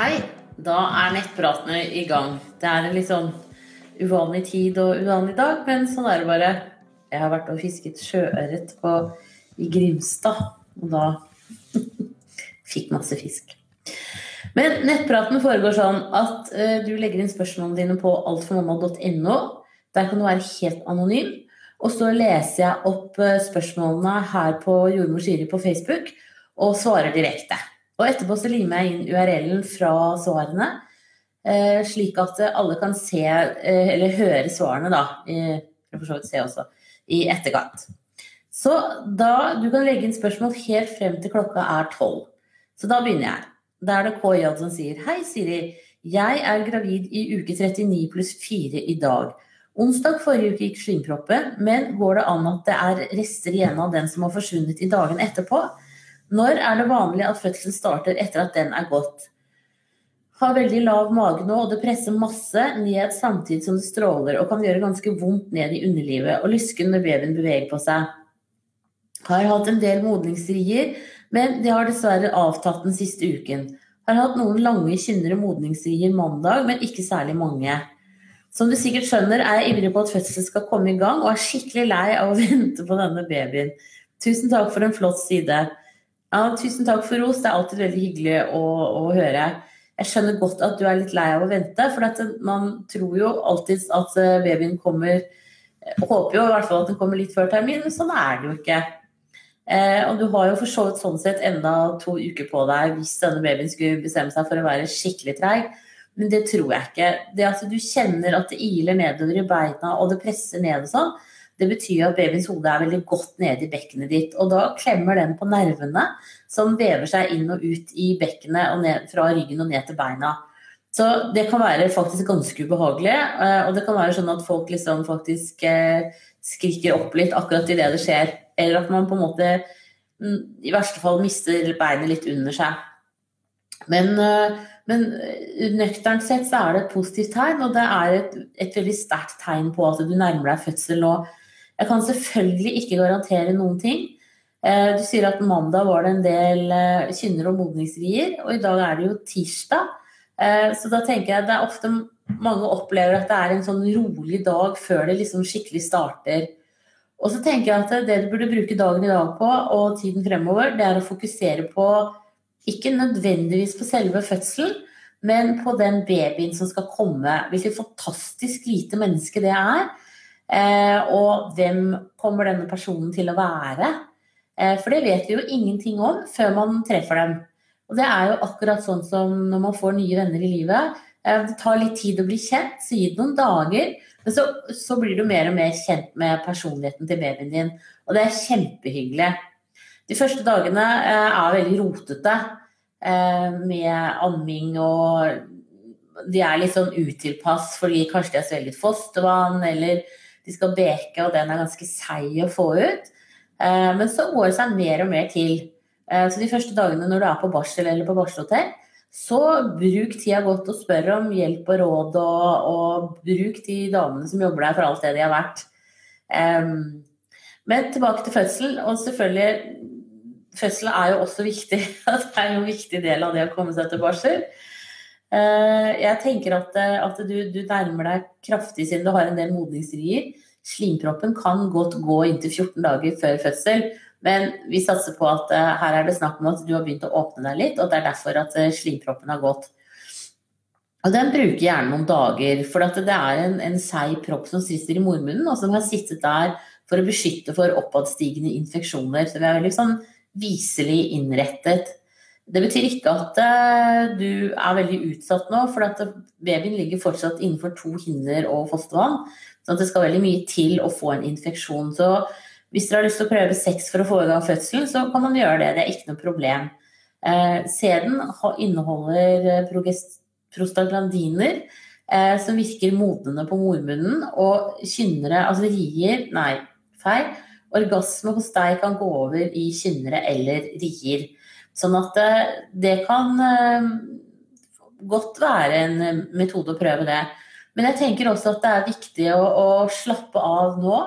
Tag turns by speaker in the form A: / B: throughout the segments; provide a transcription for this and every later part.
A: Hei, da er nettpratene i gang. Det er en litt sånn uvanlig tid og uvanlig dag, men sånn er det bare. Jeg har vært og fisket sjøørret i Grimstad, og da fikk masse fisk. Men nettpraten foregår sånn at uh, du legger inn spørsmålene dine på altformamma.no. Der kan du være helt anonym. Og så leser jeg opp uh, spørsmålene her på Jordmor Siri på Facebook og svarer direkte. Og etterpå så limer jeg inn URL-en fra svarene, uh, slik at alle kan se, eller høre svarene, da. for så vidt se også, i etterkant. Så da, du kan legge inn spørsmål helt frem til klokka er tolv. Så da begynner jeg. Da er det KJ som sier Hei, Siri. Jeg er gravid i uke 39 pluss 4 i dag. Onsdag forrige uke gikk slimproppen, men går det an at det er rester igjen av den som har forsvunnet i dagene etterpå? Når er det vanlig at fødselen starter etter at den er gått? Har veldig lav mage nå, og det presser masse ned samtidig som det stråler og kan gjøre ganske vondt ned i underlivet og lysken når babyen beveger på seg. Har hatt en del modningsrier, men det har dessverre avtatt den siste uken. Har hatt noen lange, kynnere modningsrier mandag, men ikke særlig mange. Som du sikkert skjønner, er jeg ivrig på at fødselen skal komme i gang, og er skikkelig lei av å vente på denne babyen. Tusen takk for en flott side. Ja, tusen takk for ros, det er alltid veldig hyggelig å, å høre. Jeg skjønner godt at du er litt lei av å vente, for man tror jo alltid at eh, babyen kommer Håper jo i hvert fall at den kommer litt før termin, men sånn er det jo ikke. Eh, og du har jo for så vidt sånn sett enda to uker på deg hvis denne babyen skulle bestemme seg for å være skikkelig treig. Men det tror jeg ikke. Det at du kjenner at det iler nedover i beina og det presser ned og sånn, det betyr at babyens hode er veldig godt nede i bekkenet ditt. Og da klemmer den på nervene som vever seg inn og ut i bekkenet og ned, fra ryggen og ned til beina. Så det kan være faktisk ganske ubehagelig. Eh, og det kan være sånn at folk liksom faktisk eh, skriker opp litt akkurat idet det skjer. Eller at man på en måte mm, i verste fall mister beinet litt under seg. Men, eh, men nøkternt sett så er det et positivt tegn, og det er et, et veldig sterkt tegn på at du nærmer deg fødsel nå. Jeg kan selvfølgelig ikke garantere noen ting. Eh, du sier at mandag var det en del kynner og modningsrier, og i dag er det jo tirsdag. Så da tenker jeg det er ofte mange opplever at det er en sånn rolig dag før det liksom skikkelig starter. Og så tenker jeg at det du burde bruke dagen i dag på og tiden fremover, det er å fokusere på ikke nødvendigvis på selve fødselen, men på den babyen som skal komme. Hvilket fantastisk lite menneske det er. Eh, og hvem kommer denne personen til å være? Eh, for det vet vi jo ingenting om før man treffer dem. Og det er jo akkurat sånn som når man får nye venner i livet. Eh, det tar litt tid å bli kjent, så gi det noen dager. Men så, så, blir du mer og mer kjent med personligheten til babyen din, og det er kjempehyggelig. De første dagene er veldig rotete med amming og de er litt sånn utilpass fordi kanskje de har svelget fostervann, eller de skal beke, og den er ganske seig å få ut. Eh, men så går det seg mer og mer til. Eh, så de første dagene når du er på barsel eller på barselhotell, så bruk tida godt og spør om hjelp og råd, og, og, bruk de damene som jobber der for alt det de har vært. Men tilbake til fødsel, og selvfølgelig Fødsel er jo også viktig. Det er jo en viktig del av det å komme seg til barsel. Uh, jeg tenker at, at du, du, nærmer deg kraftig siden du har en del modningsrier. Slimproppen kan godt gå inntil 14 dager før fødsel. Men vi satser på at uh, her er det snakk om at du har begynt å åpne deg litt, og det er derfor at slimproppen har gått. Og den bruker gjerne noen dager, for det er en, en seig propp som sitter i mormunnen, og som har sittet der for å beskytte for oppadstigende infeksjoner. Så vi er veldig sånn viselig innrettet. Det betyr ikke at uh, du er veldig utsatt nå, for at babyen ligger fortsatt innenfor to hinner og fostervann. Så det skal veldig mye til å få en infeksjon. Så hvis dere har lyst til å prøve sex for å få i gang fødselen, så kan man gjøre det. Det er ikke noe problem. Eh, sæden inneholder eh, prostaglandiner eh, som virker modnende på mormunnen, og kynnere, altså rier Nei, feil. Orgasme hos deg kan gå over i kynnere eller rier. Sånn at eh, det kan eh, godt være en metode å prøve det. Men jeg tenker også at det er viktig å, å slappe av nå.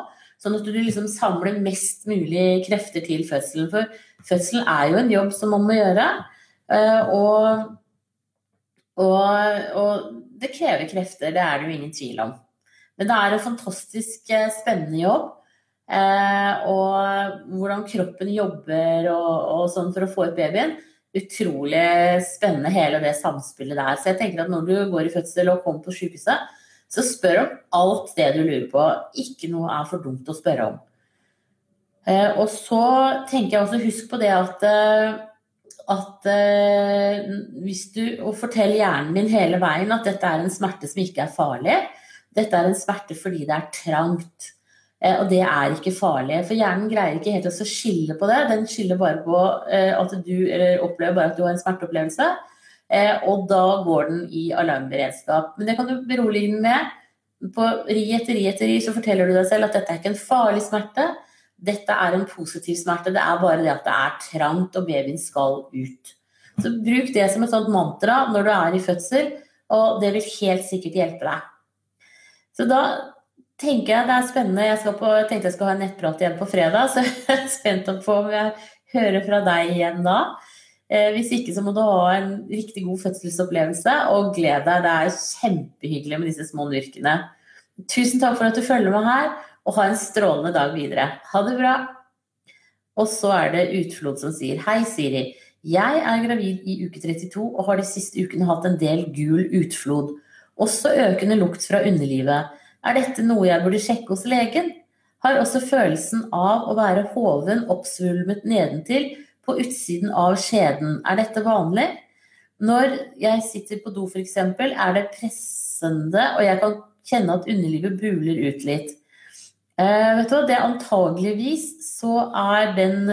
A: Sånn at du liksom samler mest mulig krefter til fødselen. For fødselen er jo en jobb som man må gjøre. Eh, og Og, og, det krever krefter, det er det jo ingen tvil om. Men det er en fantastisk eh, spennende jobb. Eh, og hvordan kroppen jobber og, og, sånn for å få ut babyen. Utrolig spennende hele det samspillet der. Så jeg tenker at når du går i fødsel og kommer på sykehuset, så spør om alt det du lurer på. Ikke noe er for dumt å spørre om. Eh, og så tenker jeg også, husk på det at eh, at eh, hvis du Og fortell hjernen din hele veien at dette er en smerte som ikke er farlig. Dette er en smerte fordi det er trangt. Eh, og det er ikke farlig. For hjernen greier ikke helt å skille på det. Den skiller bare på eh, at du opplever bare at du har en smerteopplevelse. Eh, og da går den i alarmberedskap. Men det kan du berolige den med. På ri etter ri etter ri så forteller du deg selv at dette er ikke en farlig smerte dette er en positiv smerte. Det er bare det at det er trangt, og babyen skal ut. Så bruk det som et sånt mantra når du er i fødsel, og det vil helt sikkert hjelpe deg. Så da tenker jeg det er spennende. Jeg, på, tenkte jeg skulle ha en nettprat igjen på fredag, så jeg er spent på om jeg hører fra deg igjen da. Eh, hvis ikke så må du ha en riktig god fødselsopplevelse, og gled deg. Det er kjempehyggelig med disse små nyrkene. Tusen takk for at du følger med her og ha en strålende dag videre. Ha det bra! Og så er det Utflod som sier Hei, Siri. Jeg er gravid i uke 32 og har de siste ukene hatt en del gul utflod. Også økende lukt fra underlivet. Er dette noe jeg burde sjekke hos legen? Har også følelsen av å være hoven oppsvulmet nedentil på utsiden av skjeden. Er dette vanlig? Når jeg sitter på do f.eks., er det pressende, og jeg kan kjenne at underlivet buler ut litt. Eh, vet du hva, det antageligvis så er den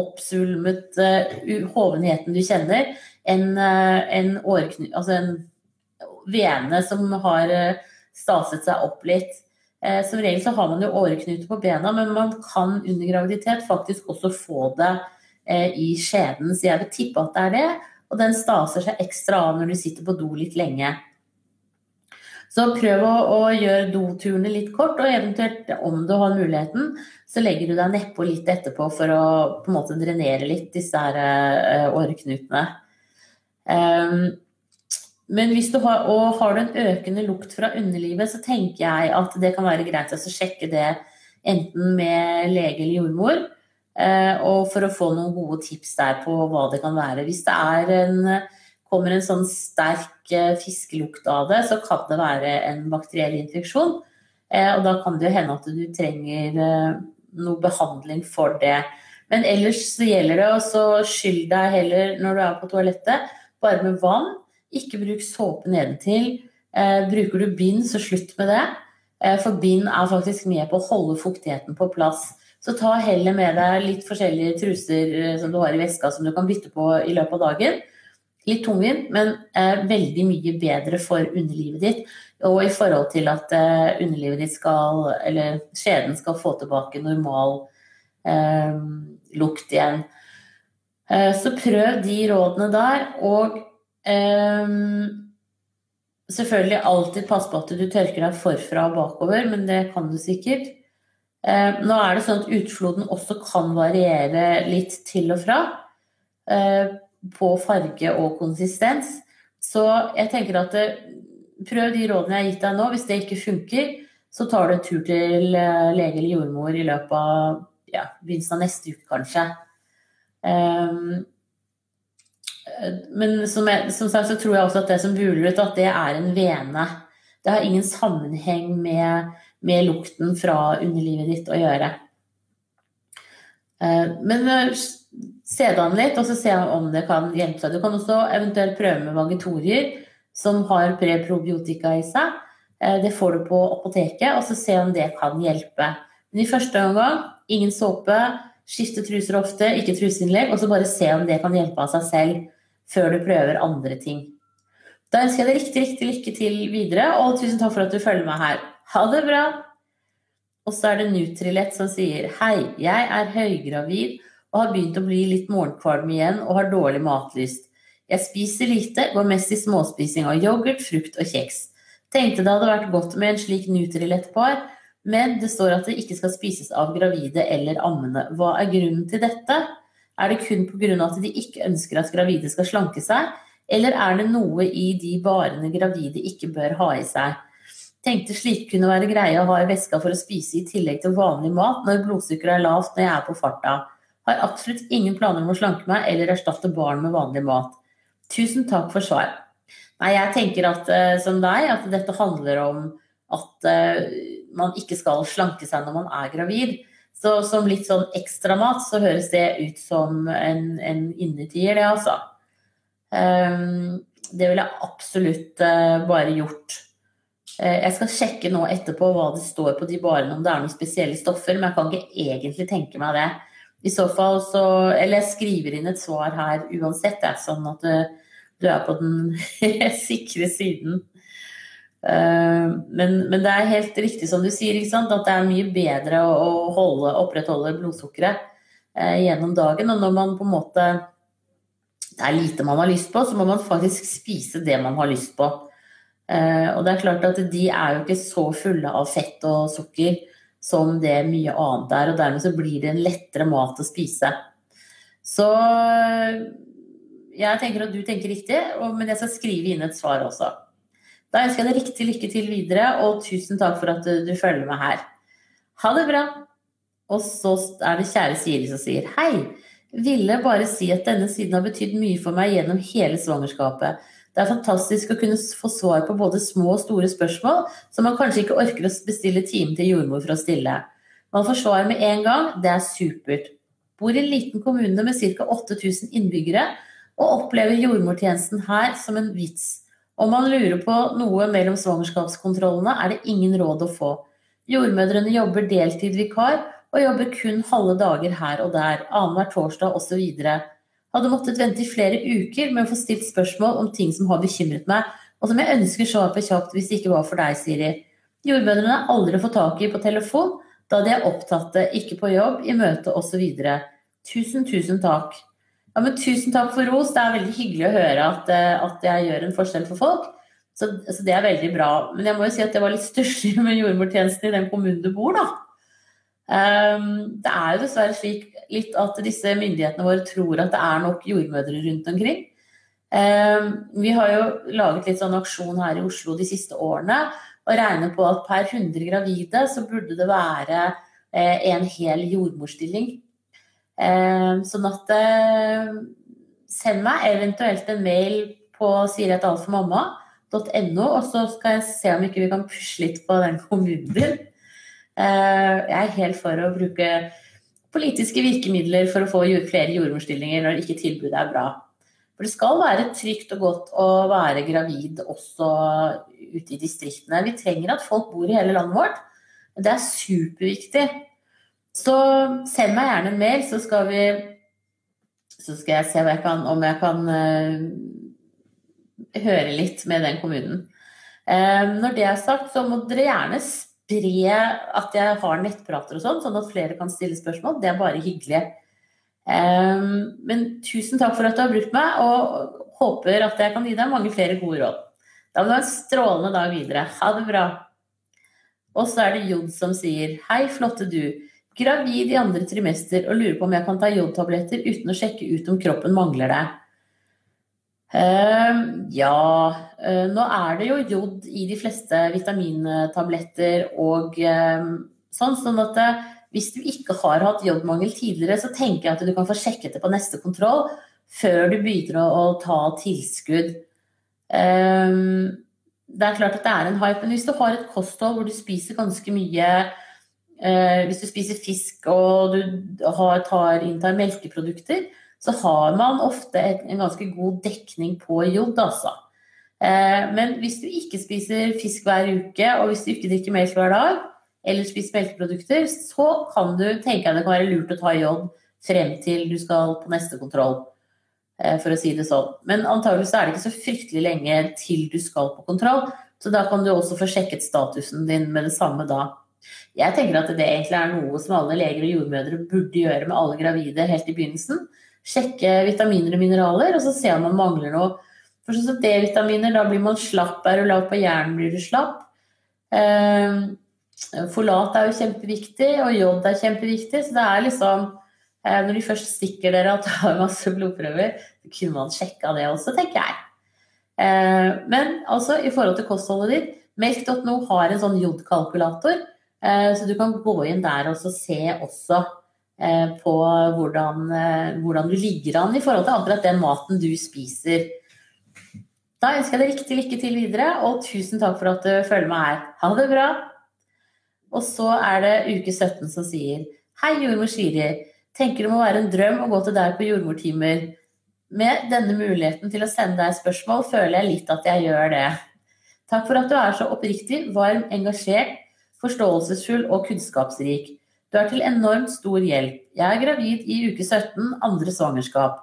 A: oppsulmete uh, hovenheten du kjenner, en, uh, en, altså en vene som har uh, staset seg opp litt. Eh, som regel så har man jo åreknute på bena, men man kan under graviditet faktisk også få det eh, i skjeden. Så jeg vil tippe at det er det, og den staser seg ekstra av når du sitter på do litt lenge. Så prøv å, å gjøre doturene litt kort, og eventuelt om du har muligheten, så legger du deg nedpå litt etterpå for å på en måte drenere litt disse her eh, åreknutene. Um, men hvis du har, og har du en økende lukt fra underlivet, så tenker jeg at det kan være greit å sjekke det enten med lege eller jordmor, uh, og for å få noen gode tips der på hva det kan være. Hvis det en kommer en sånn sterk eh, fiskelukt av det, så kan det være en bakteriell infeksjon. Eh, og da kan det jo hende at du trenger eh, noe behandling for det. Men ellers så gjelder det å skylle deg heller når du er på toalettet, bare med vann. Ikke bruk såpe nedentil. Bruker du bind, så slutt med det. For bind er faktisk med på å holde fuktigheten på plass. Så ta heller med deg litt forskjellige truser som du har i veska som du kan bytte på i løpet av dagen. Litt tungvint, men eh, veldig mye bedre for underlivet ditt. Og i forhold til at eh, underlivet ditt skal, eller skjeden skal få tilbake normal eh, lukt igjen. Eh, så prøv de rådene der. Og eh, selvfølgelig alltid pass på at du tørker deg forfra og bakover, men det kan du sikkert. Um, nå er det sånn at utfloden også kan variere litt til og fra på farge og konsistens. Så jeg tenker at det, eh, prøv de rådene jeg har gitt deg nå. Hvis det ikke funker, så tar du en tur til eh, lege eller jordmor i løpet av ja, begynnelsen av neste uke, kanskje. Um, men som, jeg, som, sagt så tror jeg også at det som buler ut, at det er en vene. Det har ingen sammenheng med, med lukten fra underlivet ditt å gjøre. Uh, men se det an litt, og så se om det kan hjelpe seg. Du kan også eventuelt prøve med vagetorier som har preprobiotika i seg. Eh, det får du på apoteket, og så se om det kan hjelpe. Men i første omgang ingen såpe, skifte truser ofte, ikke truseinnlegg, og så bare se om det kan hjelpe av seg selv før du prøver andre ting. Da ønsker jeg deg riktig, riktig lykke til videre, og tusen takk for at du følger meg her. Ha det bra! Og så er det Nutrilett som sier Hei, jeg er høygravid og har begynt å bli litt morgenkvalm igjen og har dårlig matlyst. Jeg spiser lite, går mest i småspising av yoghurt, frukt og kjeks. Tenkte det hadde vært godt med en slik Nutrilett-par, men det står at det ikke skal spises av gravide eller ammende. Hva er grunnen til dette? Er det kun pga. at de ikke ønsker at gravide skal slanke seg, Eller er det noe i de varene gravide ikke bør ha i seg? Tenkte slik kunne være greie å ha i veska for å spise i tillegg til vanlig mat når blodsukkeret er lavt når jeg er på farta. Har absolutt ingen planer om å slanke meg eller erstatte barn med vanlig mat. Tusen takk for svar. Nei, jeg tenker at uh, som deg, at dette handler om at uh, man ikke skal slanke seg når man er gravid. Så som litt sånn ekstramat så høres det ut som en, en innetier, det altså. Um, det ville jeg absolutt uh, bare gjort. Uh, jeg skal sjekke nå etterpå hva det står på de barene, om det er noen spesielle stoffer, men jeg kan ikke egentlig tenke meg det. I så fall så Eller jeg skriver inn et svar her uansett, det er sånn at du, du er på den sikre siden. Uh, men, men, det er helt riktig som du sier, at det er mye bedre å, holde, opprettholde blodsukkeret uh, gjennom dagen. Og når man på en måte det er lite man har lyst på, så må man faktisk spise det man har lyst på. Uh, og det er klart at de er jo ikke så fulle av fett og sukker som det mye annet er, og dermed så blir det en lettere mat å spise. Så jeg tenker at du tenker riktig, men jeg skal skrive inn et svar også. Da ønsker jeg deg riktig lykke til videre, og tusen takk for at du, følger med her. Ha det bra! Og så er det kjære Siri som sier hei. Ville bare si at denne siden har betydd mye for meg gjennom hele svangerskapet. Det er fantastisk å kunne få svar på både små og store spørsmål som man kanskje ikke orker å bestille time til jordmor for å stille. Man får svar med en gang. Det er supert. Bor i en liten kommune med ca. 8000 innbyggere og opplever jordmortjenesten her som en vits. Om man lurer på noe mellom svangerskapskontrollene, er det ingen råd å få. Jordmødrene jobber deltid vikar og jobber kun halve dager her og der, annenhver torsdag osv. Hadde måttet vente i flere uker med å få stilt spørsmål om ting som har bekymret meg, og som jeg ønsker svar på kjapt hvis det ikke var for deg, Siri. Jordmødrene har aldri fått tak i på telefon, da de er opptatte, ikke på jobb, i møte osv. Tusen, tusen takk. Ja, men tusen takk for ros. Det er veldig hyggelig å høre at, eh, at jeg gjør en forskjell for folk. Så, så, det er veldig bra. Men jeg må jo si at det var litt stusslig med jordmortjenesten i den kommunen du bor, da. Um, det er jo dessverre slik litt at disse myndighetene våre tror at det er nok jordmødre rundt omkring. Um, vi har jo laget litt sånn aksjon her i Oslo de siste årene og regner på at per 100 gravide så burde det være eh, en hel jordmorstilling. Um, sånn at eh, send meg eventuelt en mail på siriatalformamma.no, og så skal jeg se om ikke vi kan pushe litt på den kommunen din. Eh, jeg er helt for å bruke politiske virkemidler for å få flere jordmorstillinger når ikke tilbudet er bra. For det skal være trygt og godt å være gravid også ute i distriktene. Vi trenger at folk bor i hele landet vårt. Det er superviktig. Så send meg gjerne en mail, så skal vi Så skal jeg se jeg kan, om jeg kan uh, høre litt med den kommunen. Uh, når det er sagt, så må dere gjerne spre at jeg har nettprater og sånn, sånn at flere kan stille spørsmål. Det er bare hyggelig. Um, men tusen takk for at du har brukt meg, og håper at jeg kan gi deg mange flere gode råd. Da må du ha en strålende dag videre. Ha det bra. Og så er det Jod som sier Hei, flotte du. Gravid i andre trimester og lurer på om jeg kan ta jodtabletter uten å sjekke ut om kroppen mangler det. Uh, ja, uh, nå er det jo jod i de fleste vitamintabletter og uh, sånn, sånn at eh, hvis du ikke har hatt jodmangel tidligere, så tenker jeg at du kan få sjekket det på neste kontroll før du begynner å, å ta tilskudd. Det er klart at det er en hype, men hvis du har et kosthold hvor du spiser ganske mye Hvis du spiser fisk og du har, tar, inntar melkeprodukter, så har man ofte en ganske god dekning på jod, altså. Eh, men hvis du ikke spiser fisk hver uke, og hvis du ikke drikker melk hver dag, eller spiser melkeprodukter, så kan du tenke deg det kan være lurt å ta jod frem til du skal på neste kontroll, eh, for å si det sånn. Men antageligvis er det ikke så fryktelig lenge til du skal på kontroll, så da kan du også få sjekket statusen din med det samme da. Jeg tenker at det egentlig er noe som alle leger og jordmødre burde gjøre med alle gravide helt i begynnelsen sjekke vitaminer og mineraler, og så se om man mangler noe. For sånn som D-vitaminer, da blir man slapp. Er du lav på hjernen, blir du slapp. Eh, folat er jo kjempeviktig, og jod er kjempeviktig. Så det er liksom eh, Når de først stikker dere og tar masse blodprøver, så kunne man sjekka det også, tenker jeg. Men altså, i forhold til kostholdet ditt, melk.no har en sånn jodkalkulator, så du kan gå inn der og se også på hvordan, hvordan du ligger an i forhold til akkurat den maten du spiser. Da ønsker jeg deg riktig lykke til videre, og tusen takk for at du følger meg her. Ha det bra! Og så er det uke 17 som sier Hei, jordmor Siri. Tenker det må være en drøm å gå til deg på jordmortimer. Med denne muligheten til å sende deg spørsmål, føler jeg litt at jeg gjør det. Takk for at du er så oppriktig, varm, engasjert, forståelsesfull og kunnskapsrik. Du er til enormt stor hjelp. Jeg er gravid i uke 17, andre svangerskap.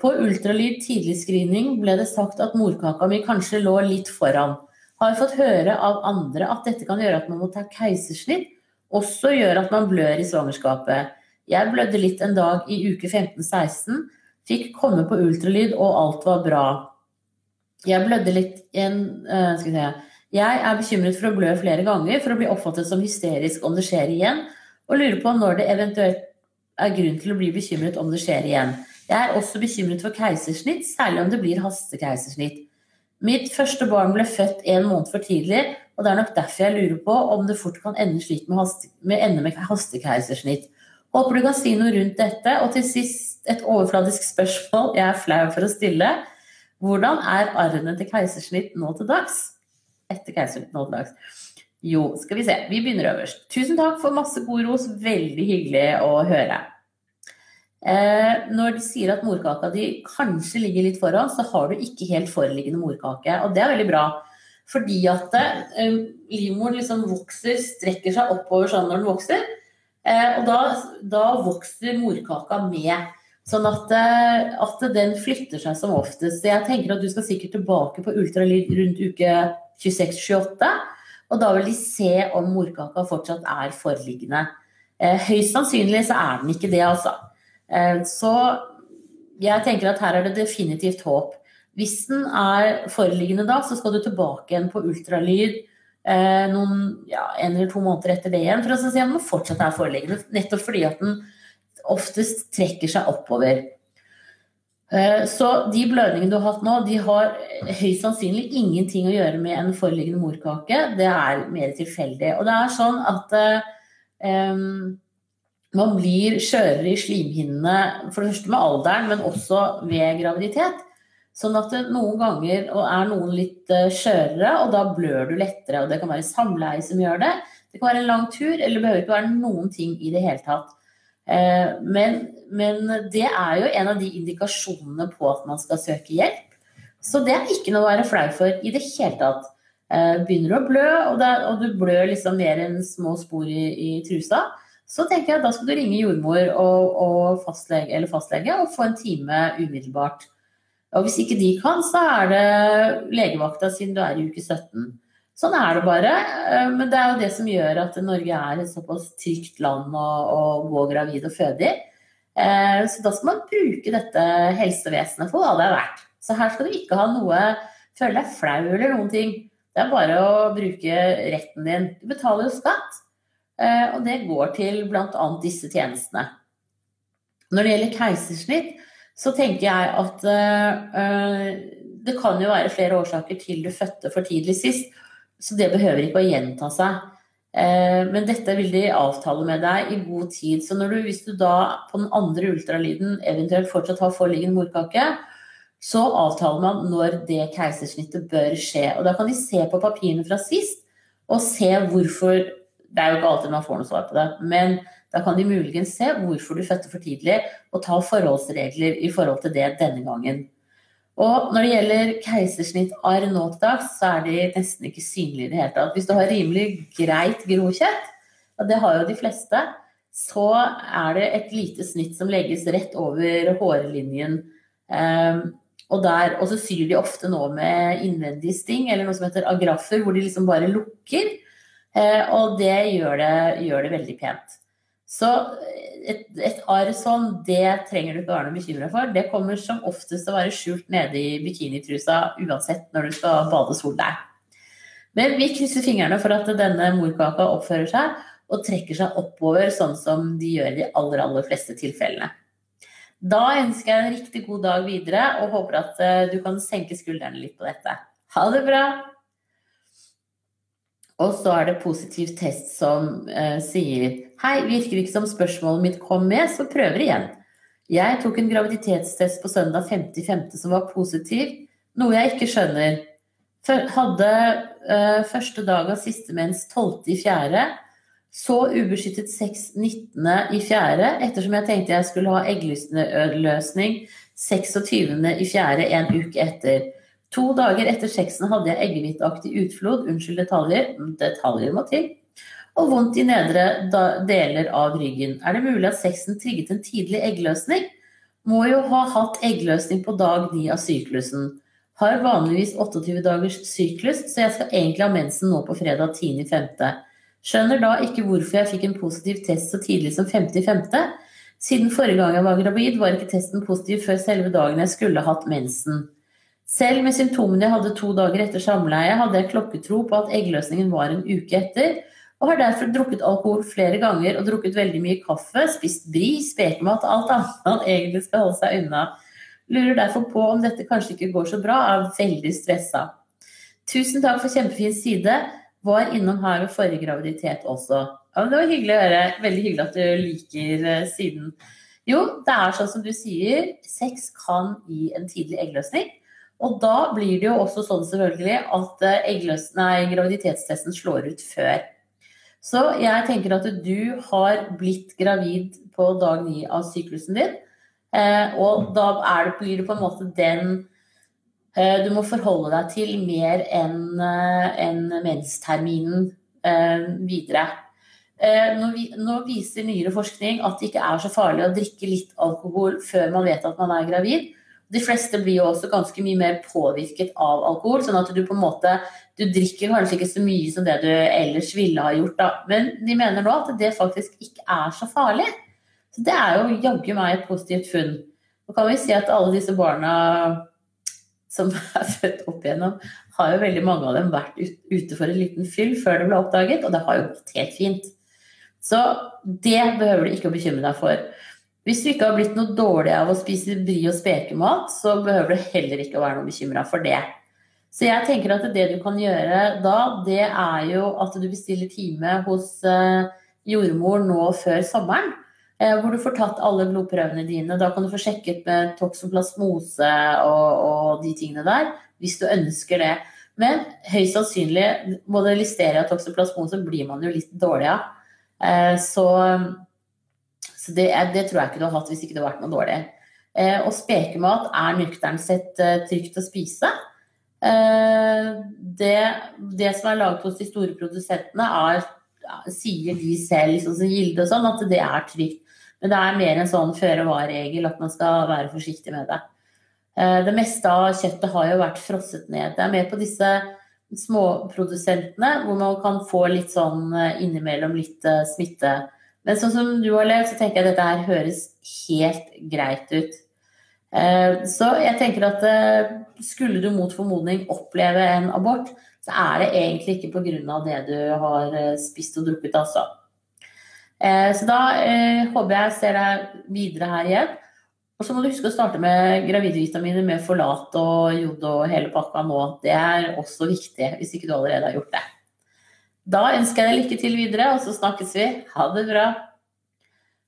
A: På ultralyd tidlig screening ble det sagt at morkaka mi kanskje lå litt foran. Har fått høre av andre at dette kan gjøre at man må ta keisersnitt, også gjør at man blør i svangerskapet. Jeg blødde litt en dag i uke 15-16, fikk komme på ultralyd og alt var bra. Jeg blødde litt en uh, Skal vi se Jeg er bekymret for å blø flere ganger for å bli oppfattet som hysterisk om det skjer igjen, og lurer på når det eventuelt er grunn til å bli bekymret om det skjer igjen. Jeg er også bekymret for keisersnitt, særlig om det blir hastekeisersnitt. Mitt første barn ble født en måned for tidlig, og det er nok derfor jeg lurer på om det fort kan ende slik med, haste, med, ende med hastekeisersnitt. Håper du kan si noe rundt dette. Og til sist et overfladisk spørsmål jeg er flau for å stille. Hvordan er arrene til keisersnitt nå til dags? Etter keisersnitt nå. Jo, skal vi se. Vi begynner øverst. Tusen takk for masse god ros. Veldig hyggelig å høre. Eh, når de sier at morkaka di kanskje ligger litt foran, så har du ikke helt foreliggende morkake. Og det er veldig bra. Fordi at eh, livmoren liksom vokser, strekker seg oppover sånn når den vokser. Eh, og da, da, vokser morkaka med. Sånn at, eh, at, den flytter seg som oftest. Jeg tenker at du skal sikkert tilbake på ultralyd rundt uke 26-28. Og da vil de se om morkaka fortsatt er foreliggende. Eh, høyst sannsynlig så er den ikke det, altså. Eh, så jeg tenker at her er det definitivt håp. Hvis den er foreliggende da, så skal du tilbake igjen på ultralyd eh, noen, ja, en eller to måneder etter det igjen for å se om den fortsatt er foreliggende. Nettopp fordi at den oftest trekker seg oppover. Eh, så de blødningene du har hatt nå, de har høyst sannsynlig ingenting å gjøre med en foreliggende morkake. Det er mer tilfeldig. Og det er sånn at um, man blir skjørere i slimhinnene, for det første med alderen, men også ved graviditet. Sånn at noen ganger er noen litt eh, skjørere, og da blør du lettere. Og det kan være samleie som gjør det. Det kan være en lang tur, eller det behøver ikke være noen ting i det hele tatt. Eh, men, men det er jo en av de indikasjonene på at man skal søke hjelp. Så det er ikke noe å være flau for i det hele tatt. Eh, begynner du å blø, og, det, og du blør liksom mer enn små spor i, i trusa, så tenker jeg at da skal du ringe jordmor og, og fastlege, fastlege og få en time umiddelbart. Og hvis ikke de kan, så er det legevakta siden du er i uke 17. Sånn er det bare. Eh, men det er jo det som gjør at Norge er et såpass trygt land å, å gå gravid og føde i. Eh, så da skal man bruke dette helsevesenet for hva det er verdt. Så her skal du ikke ha noe føle deg flau eller noen ting. Det er bare å bruke retten din. Du betaler jo skatt. Eh, og det går til bl.a. disse tjenestene. Når det gjelder keisersnitt, så tenker jeg at det kan jo være flere årsaker til du fødte for tidlig sist, så det behøver ikke å gjenta seg. Uh, men dette vil de avtale med deg i god tid. Så du, hvis du da på den andre ultralyden eventuelt fortsatt har foreliggende morkake, så avtaler man når det keisersnittet bør skje. Og da kan de se på papirene fra sist og se hvorfor det er jo ikke alltid man får noe svar på det. Men da kan de muligens se hvorfor du fødte for tidlig, og ta forholdsregler i forhold til det denne gangen. Og når det gjelder keisersnittarr nå til dags, så er de nesten ikke synlige i det hele tatt. Hvis du har rimelig greit grokjøtt, og det har jo de fleste, så er det et lite snitt som legges rett over hårlinjen. Um, og, der, og så syr de ofte nå med innvendig sting, eller noe som heter agraffer, hvor de liksom bare lukker. Uh, og det gjør det, gjør det veldig pent. Så et, et arr sånn, det trenger du ikke være noe bekymra for. Det kommer som oftest til å være skjult nede i bikinitrusa uansett når du skal bade sol der. Men vi krysser fingrene for at denne morkaka oppfører seg og trekker seg oppover, sånn som de gjør i de aller, aller fleste tilfellene. Da ønsker jeg en riktig god dag videre og håper at eh, du kan senke skuldrene litt på dette. Ha det bra! Og så er det positiv test som eh, sier Hei, virker ikke som spørsmålet mitt kom med, så prøver igjen. Jeg tok en graviditetstest på søndag 5.5. som var positiv, noe jeg ikke skjønner. Hadde eh, første dag av siste mens 12.4. Så ubeskyttet sex 19.4. ettersom jeg tenkte jeg skulle ha eggløsning 26.4. en uke etter. To dager etter sexen hadde jeg eggehviteaktig utflod, unnskyld detaljer, detaljer må til, og vondt i nedre deler av ryggen. Er det mulig at sexen trigget en tidlig eggløsning? Må jo ha hatt eggløsning på dag ni av syklusen. Har vanligvis 28 dagers syklus, så jeg skal egentlig ha mensen nå på fredag 10.5. Skjønner da ikke hvorfor jeg fikk en positiv test så tidlig som 5.5. Siden forrige gang jeg var gravid, var ikke testen positiv før selve dagen jeg skulle hatt mensen. Selv med symptomene jeg hadde to dager etter samleie, hadde jeg klokketro på at eggløsningen var en uke etter, og har derfor drukket alkohol flere ganger og drukket veldig mye kaffe, spist bri, spekemat og alt annet man egentlig skal holde seg unna. Lurer derfor på om dette kanskje ikke går så bra, er veldig stressa. Tusen takk for kjempefin side. Var innom her ved forrige graviditet også. Ja, det var hyggelig å høre. Veldig hyggelig at du liker uh, siden. Jo, det er sånn som du sier, sex kan gi en tidlig eggløsning. Og da blir det jo også sånn selvfølgelig at eggløs, nei, graviditetstesten slår ut før. Så jeg tenker at du har blitt gravid på dag ni av syklusen din. Eh, og da det, blir det på en måte den eh, du må forholde deg til mer enn eh, en mensterminen videre. Nå, viser nyere forskning at det ikke er så farlig å drikke litt alkohol før man vet at man er gravid. De fleste blir jo også ganske mye mer påvirket av alkohol. sånn at du på en måte du drikker kanskje ikke så mye som det du ellers ville ha gjort. Da. Men de mener nå at det faktisk ikke er så farlig. Så det er jo jaggu meg et positivt funn. Nå kan vi si at alle disse barna som er født opp igjennom, har jo veldig mange av dem vært ute for en liten fyll før det ble oppdaget, og det har jo gått helt fint. Så det behøver du ikke å bekymre deg for. Hvis du ikke har blitt noe dårlig av å spise bry og spekemat, så behøver du heller ikke å være noe bekymra for det. Så jeg tenker at det du kan gjøre da, det er jo at du bestiller time hos eh, jordmor nå før sommeren. Eh, hvor du får tatt alle blodprøvene dine. Da kan du få sjekket med toksoplasmose og, og de tingene der, hvis du ønsker det. Men høyst sannsynlig, både listeria og toksoplasmose blir man jo litt dårlig av. Eh, så, så det, det, tror jeg ikke du har hatt hvis ikke det har vært noe dårlig. Eh, og spekemat er nøkternt sett trygt å spise. Det, det som er laget hos de store produsentene, er, sier de selv, sånn som Gilde og sånn, at det er trygt. Men det er mer en sånn føre-var-regel at man skal være forsiktig med det. Eh, det meste av kjøttet har jo vært frosset ned. Det er mer på disse småprodusentene hvor man kan få litt sånn eh, innimellom litt eh, smitte. Men sånn som du har levd, så tenker jeg at dette her høres helt greit ut. Så jeg tenker at skulle du mot formodning oppleve en abort, så er det egentlig ikke pga. det du har spist og drukket, altså. Eh, så da eh, håper jeg ser deg videre her igjen. Og så må du huske å starte med gravidvitaminer med forlat og jod og hele pakka nå. Det er også viktig, hvis ikke du allerede har gjort det. Da ønsker jeg deg lykke til videre, og så snakkes vi. Ha det bra.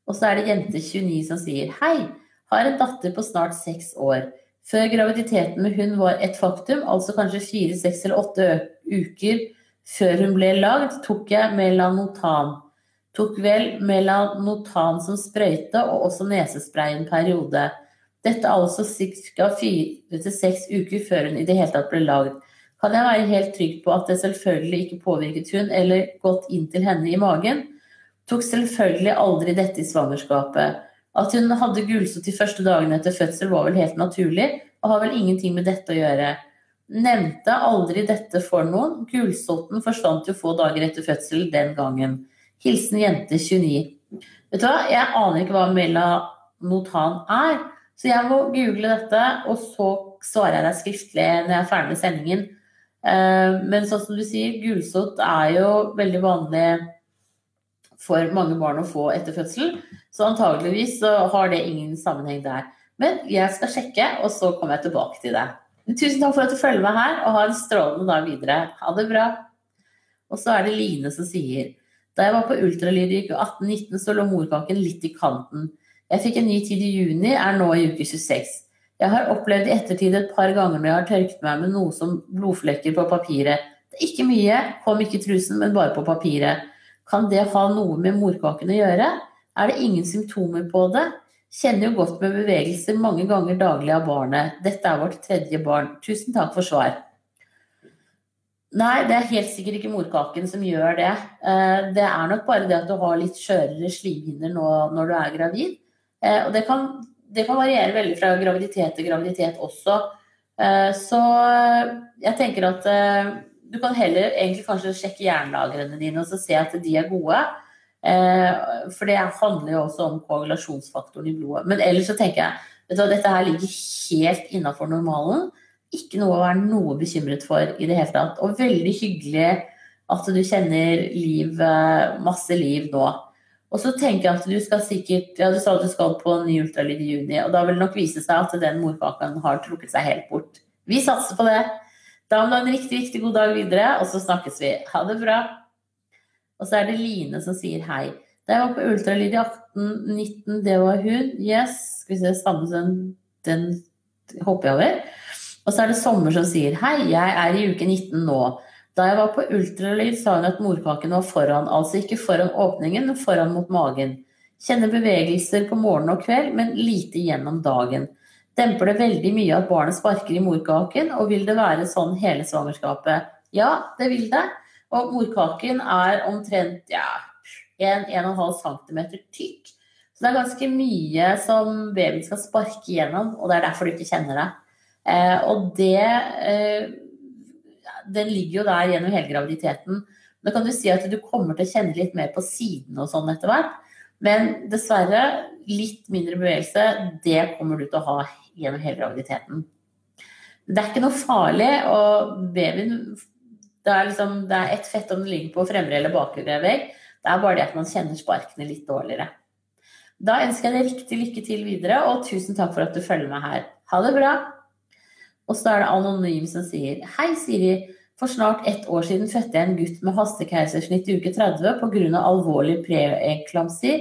A: Og så er det jente29 som sier hei, har en datter på snart seks år. Før graviditeten med hun var et faktum, altså kanskje fire, seks eller åtte uker før hun ble lagd, tok jeg melanotan. Tok vel melanotan som sprøyte og også nesespray en periode. Dette altså ca. fire til seks uker før hun i det hele tatt ble lagd. Kan jeg være helt trygg på at det selvfølgelig ikke påvirket hun eller gått inn til henne i magen? Tok selvfølgelig aldri dette i svangerskapet. At hun hadde gulsott de første dagene etter fødsel var vel helt naturlig, og har vel ingenting med dette å gjøre. Nevnte aldri dette for noen. Gulsotten forsvant jo få dager etter fødsel den gangen. Hilsen jente 29. Vet du hva, jeg aner ikke hva melanotan er, så jeg må google dette, og så svarer jeg deg skriftlig når jeg er ferdig med sendingen. Eh, men sånn som du sier, gulsott er jo veldig vanlig for mange barn å få etter fødsel. Så antageligvis så har det ingen sammenheng der. Men jeg skal sjekke, og så kommer jeg tilbake til det. Tusen takk for at du følger med her, og ha en strålende dag videre. Ha det bra. Og så er det Line som sier Da jeg var på ultralyd i uke 18-19, så lå morkaken litt i kanten. Jeg fikk en ny tid i juni, er nå i uke 26. Jeg har opplevd i ettertid et par ganger når jeg har tørket meg med noe som blodflekker på papiret. Det er ikke mye, kom ikke i trusen, men bare på papiret. Kan det ha noe med morkaken å gjøre? Er det ingen symptomer på det? Kjenner jo godt med bevegelser mange ganger daglig av barnet. Dette er vårt tredje barn. Tusen takk for svar. Nei, det er helt sikkert ikke morkaken som gjør det. Eh, det er nok bare det at du har litt skjørere slimhinner nå når du er gravid. Eh, og det kan, det kan variere veldig fra graviditet til graviditet også. Eh, så jeg tenker at du kan heller egentlig kanskje sjekke jernlagrene dine og se at de er gode. Eh, for det handler jo også om koagulasjonsfaktoren i blodet. Men ellers så tenker jeg vet du, dette her ligger helt innafor normalen. Ikke noe å være noe bekymret for i det hele tatt. Og veldig hyggelig at du kjenner liv, eh, masse liv nå. Og så tenker jeg at du skal sikkert Ja, du sa at du skal på ny ultralyd i juni, og da vil det nok vise seg at den morkaken har trukket seg helt bort. Vi satser på det. Da må du ha en riktig, riktig god dag videre, og så snakkes vi. Ha det bra. Og så er det Line som sier hei. Da jeg var på ultralyd i 1819, det var hun. Yes. Skal vi se, samme som den hopper jeg over. Og så er det Sommer som sier hei, jeg er i uke 19 nå. Da jeg var på ultralyd, sa hun at morkaken var foran, altså ikke foran åpningen, men foran mot magen. Kjenner bevegelser på morgen og kveld, men lite gjennom dagen. Demper det veldig mye at barnet sparker i morkaken, og vil det være sånn hele svangerskapet? Ja, det vil det. Og morkaken er omtrent ja, 1-1,5 cm tykk. Så det er ganske mye som babyen skal sparke gjennom, og det er derfor du ikke kjenner det. Eh, og det eh, Den ligger jo der gjennom hele graviditeten. Nå kan du si at du kommer til å kjenne litt mer på siden og sånn etter hvert. Men dessverre, litt mindre bevegelse, det kommer du til å ha gjennom hele graviditeten. Det er ikke noe farlig, og babyen det er, liksom, det er ett fett om den ligger på fremre eller bakre vegg. Det er bare det at man kjenner sparkene litt dårligere. Da ønsker jeg deg riktig lykke til videre, og tusen takk for at du følger meg her. Ha det bra! Og så er det Anonym som sier Hei, Siri. For snart ett år siden fødte jeg en gutt med hastekeisersnitt i uke 30 pga. alvorlig preeklamsi,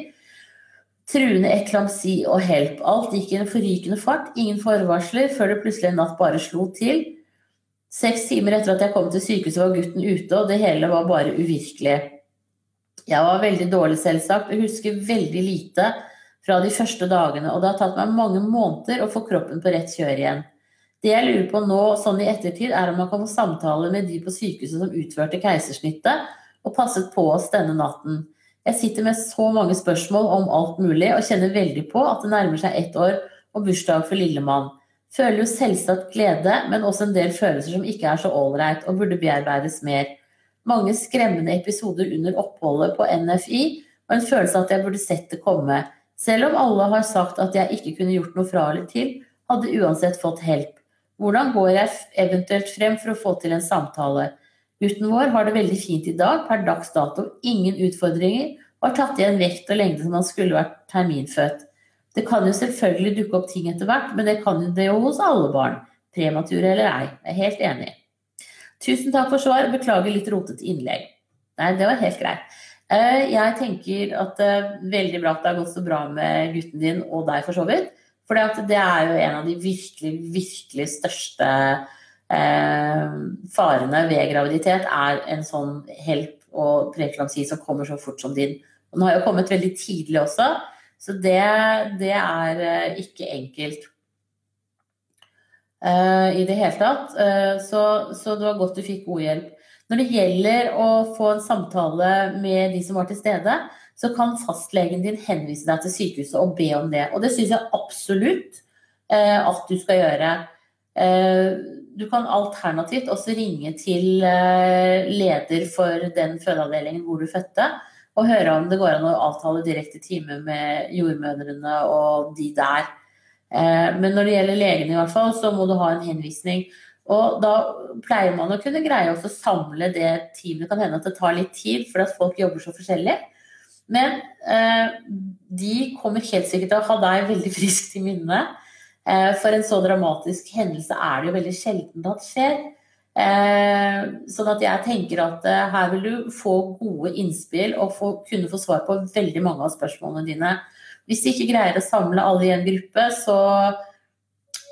A: truende eklamsi og help. Alt gikk i en forrykende fart, ingen forvarsler, før det plutselig en natt bare slo til. Seks timer etter at jeg kom til sykehuset, var gutten ute, og det hele var bare uvirkelig. Jeg var veldig dårlig, selvsagt, og husker veldig lite fra de første dagene, og det har tatt meg mange måneder å få kroppen på rett kjør igjen. Det jeg lurer på nå, sånn i ettertid, er om man kan få samtale med de på sykehuset som utførte keisersnittet og passet på oss denne natten. Jeg sitter med så mange spørsmål om alt mulig og kjenner veldig på at det nærmer seg ett år og bursdag for lillemann. Føler jo selvsagt glede, men også en del følelser som ikke er så ålreit og burde bearbeides mer. Mange skremmende episoder under oppholdet på NFI og en følelse at jeg burde sett det komme. Selv om alle har sagt at jeg ikke kunne gjort noe fra eller til, hadde uansett fått help. Hvordan går jeg eventuelt frem for å få til en samtale? Gutten vår har det veldig fint i dag, per dags dato ingen utfordringer, og har tatt igjen vekt og lengde som han skulle vært terminfødt. Det kan jo selvfølgelig dukke opp ting etter hvert, men det kan jo det jo hos alle barn. Premature eller ei. Jeg er helt enig. Tusen takk for svar. Beklager litt rotete innlegg. Nei, det var helt greit. Eh, jeg tenker at det er veldig bra at det har gått så bra med gutten din og deg, for så vidt. For det er jo en av de virkelig, virkelig største eh, farene ved graviditet, er en sånn help og preeklamsi som kommer så fort som din. Og den har jo kommet veldig tidlig også. Så det, det er eh, ikke enkelt uh, i det hele tatt. Uh, så, så, det var godt du fikk god hjelp. Når det gjelder å få en samtale med de som var til stede, så kan fastlegen din henvise deg til sykehuset og be om det. Og det syns jeg absolutt eh, at du skal gjøre. Du kan alternativt også ringe til leder for den fødeavdelingen hvor du fødte og høre om det går an å avtale direkte time med jordmødrene og de der. Eh, men når det gjelder legene, i hvert fall, så må du ha en henvisning. Og da pleier man å kunne greie å samle det teamet. Det kan hende at det tar litt tid, fordi at folk jobber så forskjellig. Men eh, de kommer helt sikkert til å ha deg veldig friskt i minnet. Eh, for en så dramatisk hendelse er det jo veldig sjelden at skjer. Eh, sånn at jeg tenker at eh, her vil du få gode innspill og få, kunne få svar på veldig mange av spørsmålene dine. Hvis de ikke greier å samle alle i en gruppe, så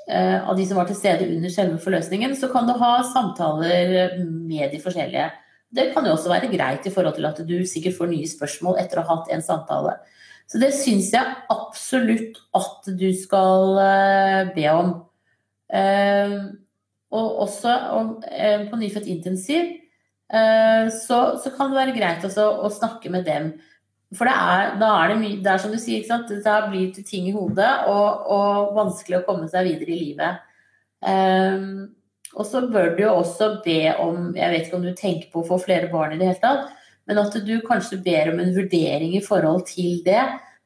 A: eh, av de som var til stede under selve forløsningen, så kan du ha samtaler med de forskjellige. Det kan jo også være greit i forhold til at du sikkert får nye spørsmål etter å ha hatt en samtale. Så det syns jeg absolutt at du skal eh, be om. Eh, og også eh, på nyfødt intensiv så, så, kan det være greit å snakke med dem. For det er, er det mye Det er som du sier, da blir det ting i hodet og, og, vanskelig å komme seg videre i livet. Um, og så bør du jo også be om Jeg vet ikke om du tenker på å få flere barn i det hele tatt, men at du kanskje ber om en vurdering i forhold til det.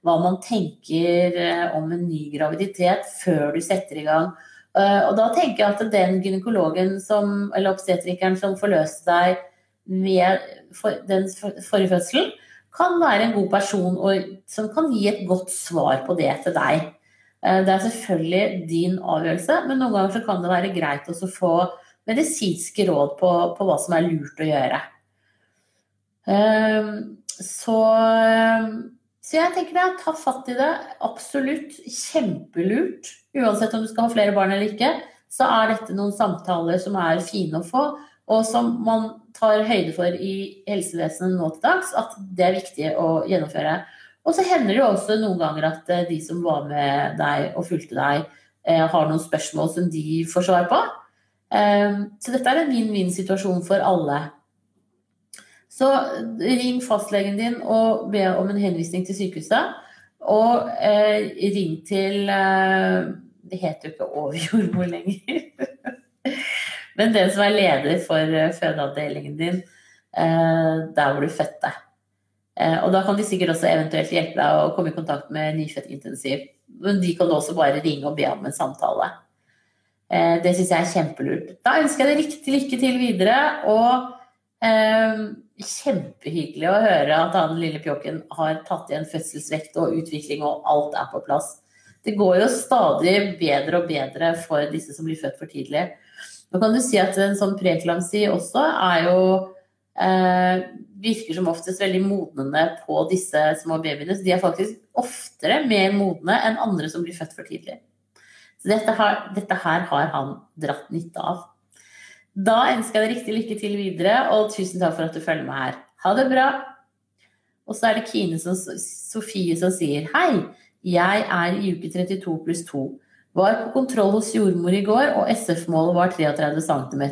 A: Hva man tenker eh, om en ny graviditet før du setter i gang. Eh, og da tenker jeg at den gynekologen som, eller obstetrikeren som forløste deg med den forrige fødselen, kan være en god person og, som kan gi et godt svar på det til deg. Eh, det er selvfølgelig din avgjørelse, men noen ganger kan det være greit å få medisinske råd på, på, hva som er lurt å gjøre. Ehm, så, så jeg tenker det, ta fatt i det. Absolutt kjempelurt. Uansett om du skal ha flere barn eller ikke, så er dette noen samtaler som er fine å få, og som man tar høyde for i helsevesenet nå til dags, at det er viktig å gjennomføre. Og så hender det jo også noen ganger at eh, de som var med deg og fulgte deg, eh, har noen spørsmål som de får svar på. Ehm, så dette er en vinn-vinn-situasjon for alle. Så ring fastlegen din og be om en henvisning til sykehuset. Og eh, ring til Det heter jo ikke overjordmor lenger. Men den som er leder for fødeavdelingen din der hvor du fødte. Eh, og da kan de sikkert også eventuelt hjelpe deg å komme i kontakt med nyfødtintensiv. Men de kan også bare ringe og be om en samtale. Eh, det syns jeg er kjempelurt. Da ønsker jeg deg riktig lykke til videre. Og eh, kjempehyggelig å høre at han lille pjokken har tatt igjen fødselsvekt og utvikling, og alt er på plass. Det går jo stadig bedre og bedre for disse som blir født for tidlig. Nå kan du si at en sånn preklamsi også er jo virker som oftest veldig modnende på disse små babyene. Så de er faktisk oftere mer modne enn andre som blir født for tidlig. Så dette her, dette her har han dratt nytte av. Da ønsker jeg deg riktig lykke til videre, og tusen takk for at du følger med her. Ha det bra! Og så er det Kine som, Sofie som sier hei, jeg er i uke 32 pluss 2. Var på kontroll hos jordmor i går, og SF-målet var 33 cm.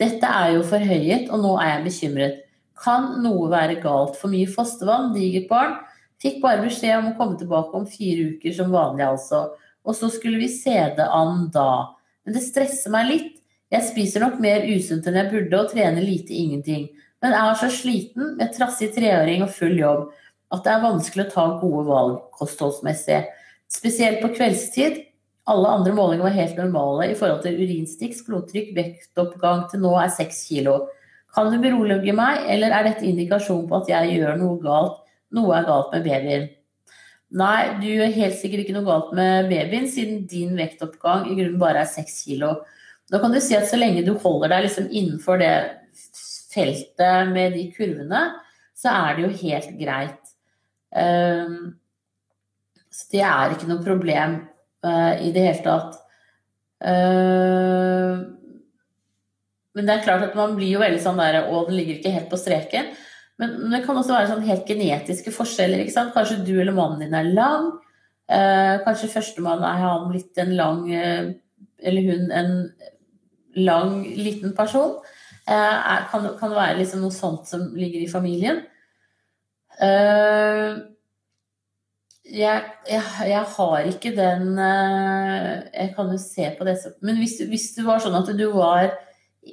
A: Dette er jo forhøyet, og nå er jeg bekymret. Kan noe være galt? For mye fostervann, digert barn. Fikk bare beskjed om å komme tilbake om fire uker som vanlig, altså. Og så skulle vi se det an da. Men det stresser meg litt. Jeg spiser nok mer usunt enn jeg burde og trener lite ingenting. Men jeg er så sliten med trassig treåring og full jobb at det er vanskelig å ta gode valg kostholdsmessig. Spesielt på kveldstid. Alle andre målinger var helt normale i forhold til urinstikk, blodtrykk, vektoppgang til nå er 6 kilo. Kan du berolige meg, eller er dette indikasjon på at jeg gjør noe galt? Noe er galt med babyen. Nei, du gjør helt sikkert ikke noe galt med babyen, siden din vektoppgang i grunnen bare er 6 kilo. Da kan du si at så lenge du holder deg liksom innenfor det feltet med de kurvene, så er det jo helt greit. Um, så det er ikke noe problem i det hele tatt. Uh, men det er klart at man blir jo veldig sånn der Å, den ligger ikke helt på streken. Men det kan også være sånn helt genetiske forskjeller. ikke sant? Kanskje du eller mannen din er lang. Eh, kanskje førstemann er han litt en lang eh, Eller hun en lang, liten person. Eh, kan, det være liksom noe sånt som ligger i familien? Eh, jeg, jeg, jeg, har ikke den eh, Jeg kan jo se på det Men hvis, hvis det var sånn at du var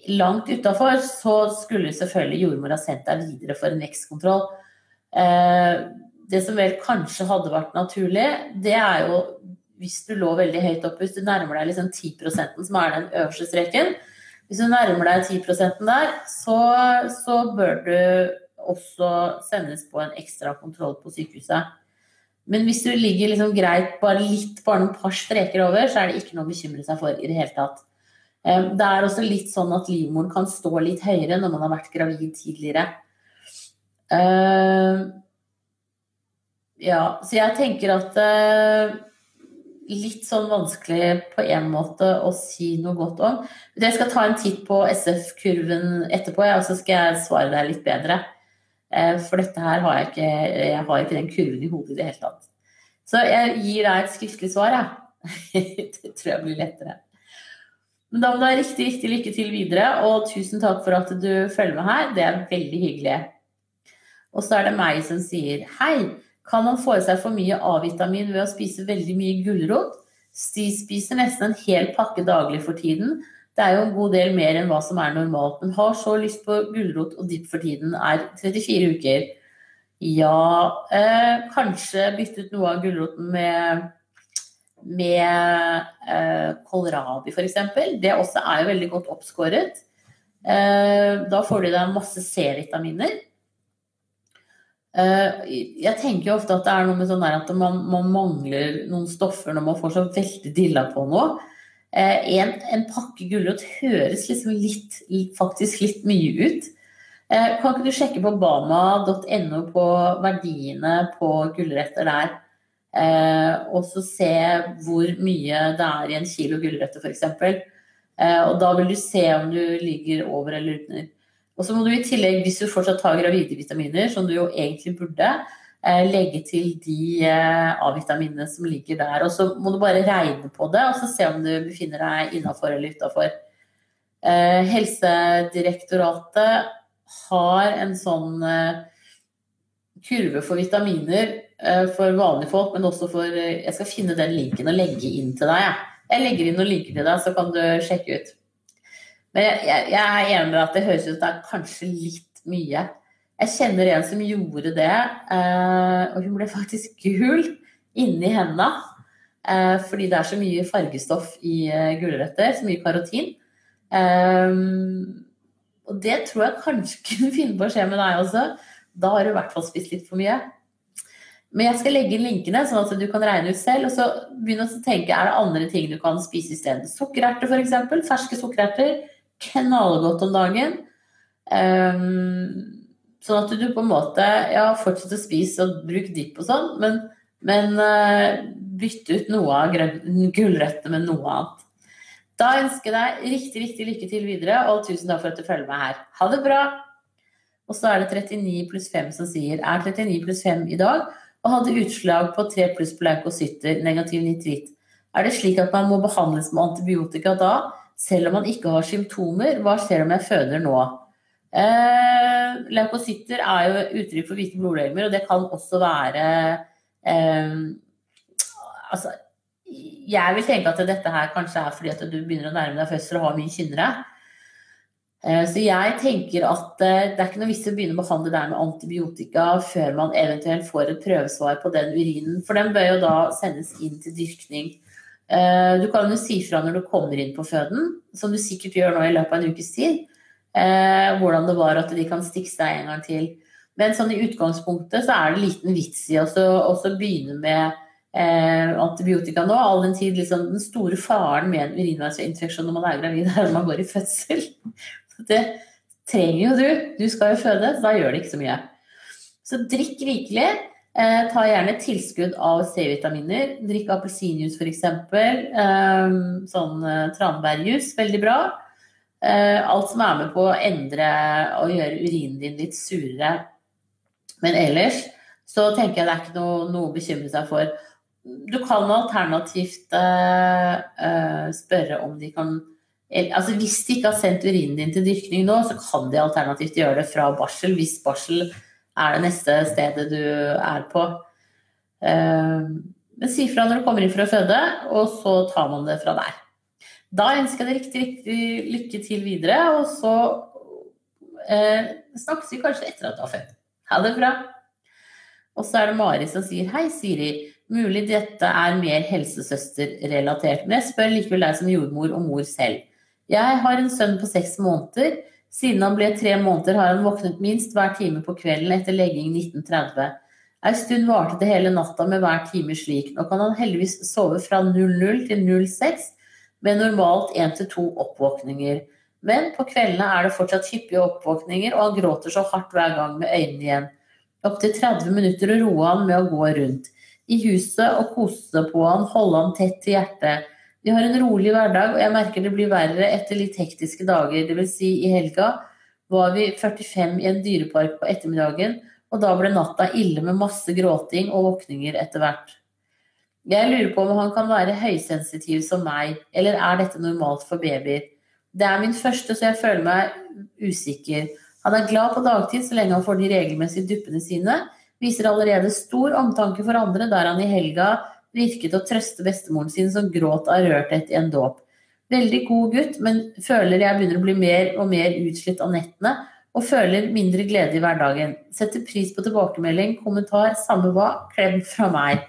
A: langt utafor, så skulle selvfølgelig jordmor ha sendt deg videre for en vekstkontroll. Eh, det som vel kanskje hadde vært naturlig, det er jo hvis du lå veldig høyt oppe, hvis du nærmer deg liksom 10% som er den øverste streken Hvis du nærmer deg 10% der, så, så, bør du også sendes på en ekstra kontroll på sykehuset. Men hvis du ligger liksom greit bare litt, bare noen par streker over, så er det ikke noe å bekymre seg for i det hele tatt. Eh, det er også litt sånn at livmoren kan stå litt høyere når man har vært gravid tidligere. Uh, ja, så jeg tenker at uh, litt sånn vanskelig på en måte å si noe godt om. Jeg skal ta en titt på SF-kurven etterpå, og så skal jeg svare deg litt bedre. Uh, for dette her har jeg ikke, jeg har ikke den kurven i hodet i det hele tatt. Så jeg gir deg et skriftlig svar, jeg. det tror jeg blir lettere. Men da må du ha riktig, riktig lykke til videre, og tusen takk for at du følger med her. Det er veldig hyggelig. Og så er det meg som sier hei, kan man få i seg for mye A-vitamin ved å spise veldig mye gulrot? Sti spiser nesten en hel pakke daglig for tiden. Det er jo en god del mer enn hva som er normalt, men har så lyst på gulrot og dipp for tiden, er 34 uker. Ja, eh, kanskje bytte ut noe av gulroten med, med eh, kålrabi f.eks. Det også er jo veldig godt oppskåret. Eh, da får du deg masse C-vitaminer. Eh, jeg tenker jo ofte at det er noe med sånn at man, man, mangler noen stoffer når man får så veldig dilla på noe. Eh, en, en pakke gulrot høres liksom litt, faktisk litt mye ut. Eh, kan ikke du sjekke på bama.no på verdiene på gulrøtter der? Og så se hvor mye det er i en kilo gulrøtter f.eks. Og da vil du se om du ligger over eller under. Og så må du i tillegg, hvis du fortsatt tar gravide vitaminer, som du jo egentlig burde, eh, legge til de eh, A-vitaminene som ligger der. Og så må du bare regne på det, og så se om du befinner deg innafor eller utafor. Eh, Helsedirektoratet har en sånn kurve for vitaminer for vanlige folk, men også for Jeg skal finne den linken og legge inn til deg. Jeg legger inn noen linker til deg, så kan du sjekke ut. Men jeg, jeg, jeg er enig med at det høres ut som det er kanskje litt mye. Jeg kjenner en som gjorde det, eh, og hun ble faktisk gul inni hendene. Eh, fordi det er så mye fargestoff i eh, gulrøtter, så mye karotin. Og det tror jeg kanskje kunne finne på å skje med deg også. Da har du i hvert fall spist litt for mye. Men jeg skal legge inn linkene, sånn at du kan regne ut selv. Og så begynne å tenke er det andre ting du kan spise isteden. Sukkererter, f.eks. Ferske sukkererter knallgodt om dagen. Um, sånn at du på en måte ja, fortsetter å spise og bruke dipp og sånn, men, men uh, bytte ut noe av gulrøttene med noe annet. Da ønsker jeg deg riktig, riktig lykke til videre, og tusen takk for at du følger meg her. Ha det bra! Og så er det 39 pluss 5 som sier er 39 pluss 5 i dag og hadde utslag på 3 pluss på leukocytter, negativ nitritt. Er det slik at man må behandles med antibiotika da? selv om man ikke har symptomer. Hva skjer om jeg føder nå? Eh, Leukocytter er jo uttrykk for hvite blodlegemer, og det kan også være eh, Altså, jeg vil tenke at dette her kanskje er fordi at du begynner å nærme deg fødsel og har mye kynnere. Eh, så jeg tenker at eh, det er ikke noe vits i å begynne å behandle det med antibiotika før man eventuelt får et prøvesvar på den urinen, for den bør jo da sendes inn til dyrkning. Eh, du kan jo si fra når du kommer inn på føden, som du sikkert gjør nå i løpet av en ukes tid, eh, hvordan det var at de kan stikke seg en gang til. Men sånn i utgangspunktet så er det liten vits i å begynne med eh, antibiotika nå, all den tid liksom, den store faren med en urinveisinfeksjon når man er gravid, er at man går i fødsel. Det trenger jo du. Du skal jo føde, så da gjør det ikke så mye. Så drikk rikelig. Eh, ta gjerne tilskudd av C-vitaminer. Drikk appelsinjuice f.eks. Eh, sånn eh, tranbærjuice, veldig bra. Eh, alt som er med på å endre og gjøre urinen din litt surere. Men ellers så tenker jeg det er ikke noe, noe å bekymre seg for. Du kan alternativt uh, spørre om de kan Altså Hvis de ikke har sendt urinen din til dyrkning nå, så kan de alternativt gjøre det fra barsel hvis barsel er det neste stedet du er på. Uh, men si fra når du kommer inn for å føde, og så tar man det fra der. Da ønsker jeg deg riktig, riktig lykke til videre, og så eh, snakkes vi kanskje etter at du har født. Ha det bra. Og så er det Mari som sier hei, Siri. Mulig dette er mer helsesøsterrelatert, men jeg spør likevel deg som jordmor og mor selv. Jeg har en sønn på seks måneder Siden han ble tre måneder, har han våknet minst hver time på kvelden etter legging 1930. Ei stund varte det hele natta med hver time slik. Nå kan han heldigvis sove fra 00 til 06 med normalt én til to oppvåkninger. Men på kveldene er det fortsatt hyppige oppvåkninger, og han gråter så hardt hver gang med øynene igjen. Opptil 30 minutter å roe han med å gå rundt. I huset og kose på han, holde han tett til hjertet. Vi har en rolig hverdag, og jeg merker det blir verre etter litt hektiske dager. Dvs. Si, i helga var vi 45 i en dyrepark på ettermiddagen, og da ble natta ille med masse gråting og våkninger etter hvert. Jeg lurer på om han kan være høysensitiv som meg, eller er dette normalt for babyer? Det er min første, så jeg føler meg usikker. Han er glad på dagtid så lenge han får de regelmessige duppene sine. Viser allerede stor omtanke for andre, der han i helga virket å trøste bestemoren sin som gråt av rørthet i en dåp. Veldig god gutt, men føler jeg begynner å bli mer og mer utslitt av nettene, og føler mindre glede i hverdagen. Setter pris på tilbakemelding, kommentar, samme hva, klem fra meg.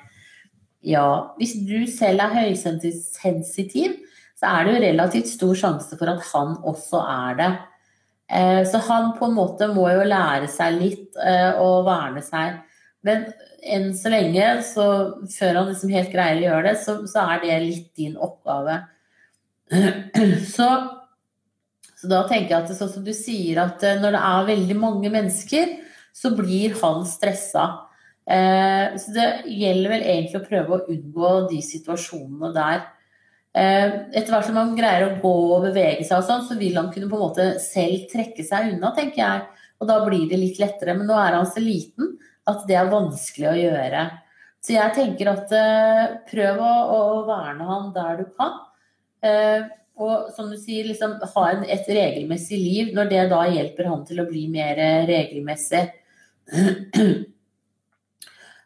A: Ja, hvis du selv er høysensitiv, så er det jo relativt stor sjanse for at han også er det. Eh, så han på en måte må jo lære seg litt eh, og verne seg. Men enn så lenge, så før han liksom helt greier å gjøre det, så, så er det litt din oppgave. Så, så, da tenker jeg at sånn som du sier, at eh, når det er veldig mange mennesker, så blir han stressa. Så det gjelder vel egentlig å prøve å unngå de situasjonene der. Eh, etter hvert som han greier å gå og bevege seg, og sånn, så vil han kunne på en måte selv trekke seg unna, tenker jeg. Og da blir det litt lettere. Men nå er han så liten at det er vanskelig å gjøre. Så jeg tenker at uh, prøv å, å, verne han der du kan. Og som du sier, liksom, ha en, et regelmessig liv når det da hjelper han til å bli mer regelmessig.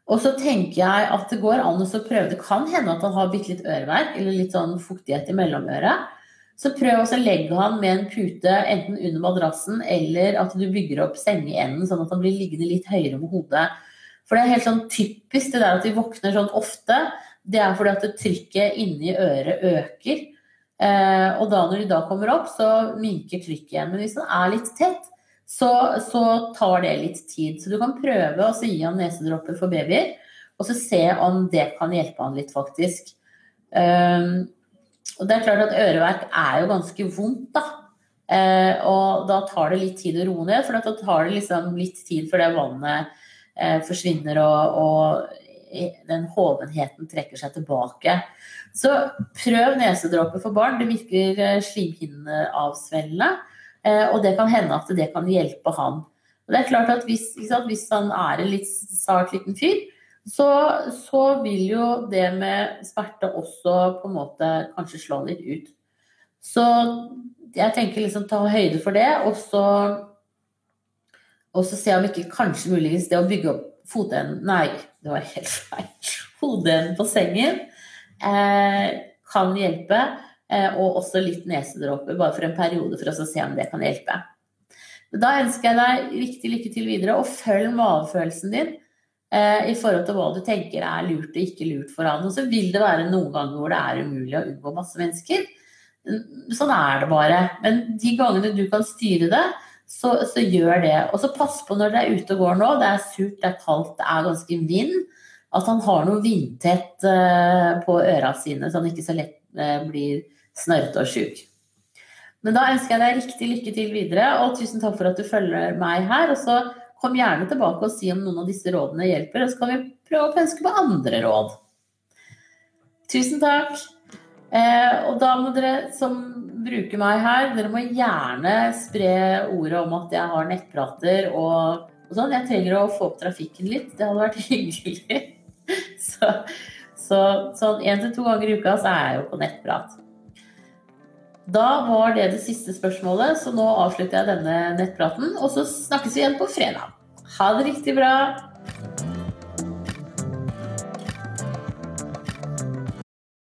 A: Og så tenker jeg at det går an å prøve. Det kan hende at han har bitte litt øreverk eller litt sånn fuktighet i mellomøret. Så prøv å legge han med en pute enten under madrassen eller at du bygger opp sengeenden sånn at han blir liggende litt høyere med hodet. For det er helt sånn typisk det der at de våkner sånn ofte. Det er fordi at trykket inni øret øker. Eh, og da når de da kommer opp, så minker trykket igjen. Men hvis den er litt tett, så, så, tar det litt tid. Så du kan prøve å gi han nesedråper for babyer, og så se om det kan hjelpe han litt, faktisk. Um, og det er klart at øreverk er jo ganske vondt, da. Uh, og da tar det litt tid å roe ned, for da tar det liksom litt tid før det vannet uh, forsvinner og, og, den hovenheten trekker seg tilbake. Så prøv nesedråper for barn. Det virker uh, slimhinneavsvellende. Eh, og det kan hende at det kan hjelpe han. Og det er klart at Hvis, sant, hvis han er en litt sart liten fyr, så, så, vil jo det med smerte også på en måte kanskje slå litt ut. Så jeg tenker liksom ta høyde for det, og så, og så se om ikke kanskje muligens det å bygge opp fotenden Nei, det var helt feil. Hodeenden på sengen eh, kan hjelpe. Eh, og også litt nesedråper, bare for en periode, for å se om det kan hjelpe. Da ønsker jeg deg riktig lykke til videre, og følg magefølelsen din eh, i forhold til hva du tenker er lurt og ikke lurt for han. Og så vil det være noen ganger hvor det er umulig å unngå masse mennesker. Sånn er det bare. Men de gangene du kan styre det, så, så gjør det. Og så pass på når dere er ute og går nå. Det er surt, det er kaldt, det er ganske vind. At han har noe vindtett eh, på øra sine, så han ikke så lett blir snørrete og sjuk. Men da ønsker jeg deg riktig lykke til videre, og tusen takk for at du følger meg her. Og så kom gjerne tilbake og si om noen av disse rådene hjelper, og så kan vi prøve å pønske på andre råd. Tusen takk. Eh, og da må dere som bruker meg her, dere må gjerne spre ordet om at jeg har nettprater og, og sånn. Jeg trenger å få opp trafikken litt. Det hadde vært hyggelig. så så sånn én til to ganger i uka så er jeg jo på nettprat. Da var det det siste spørsmålet, så nå avslutter jeg denne nettpraten. Og så snakkes vi igjen på fredag. Ha det riktig bra.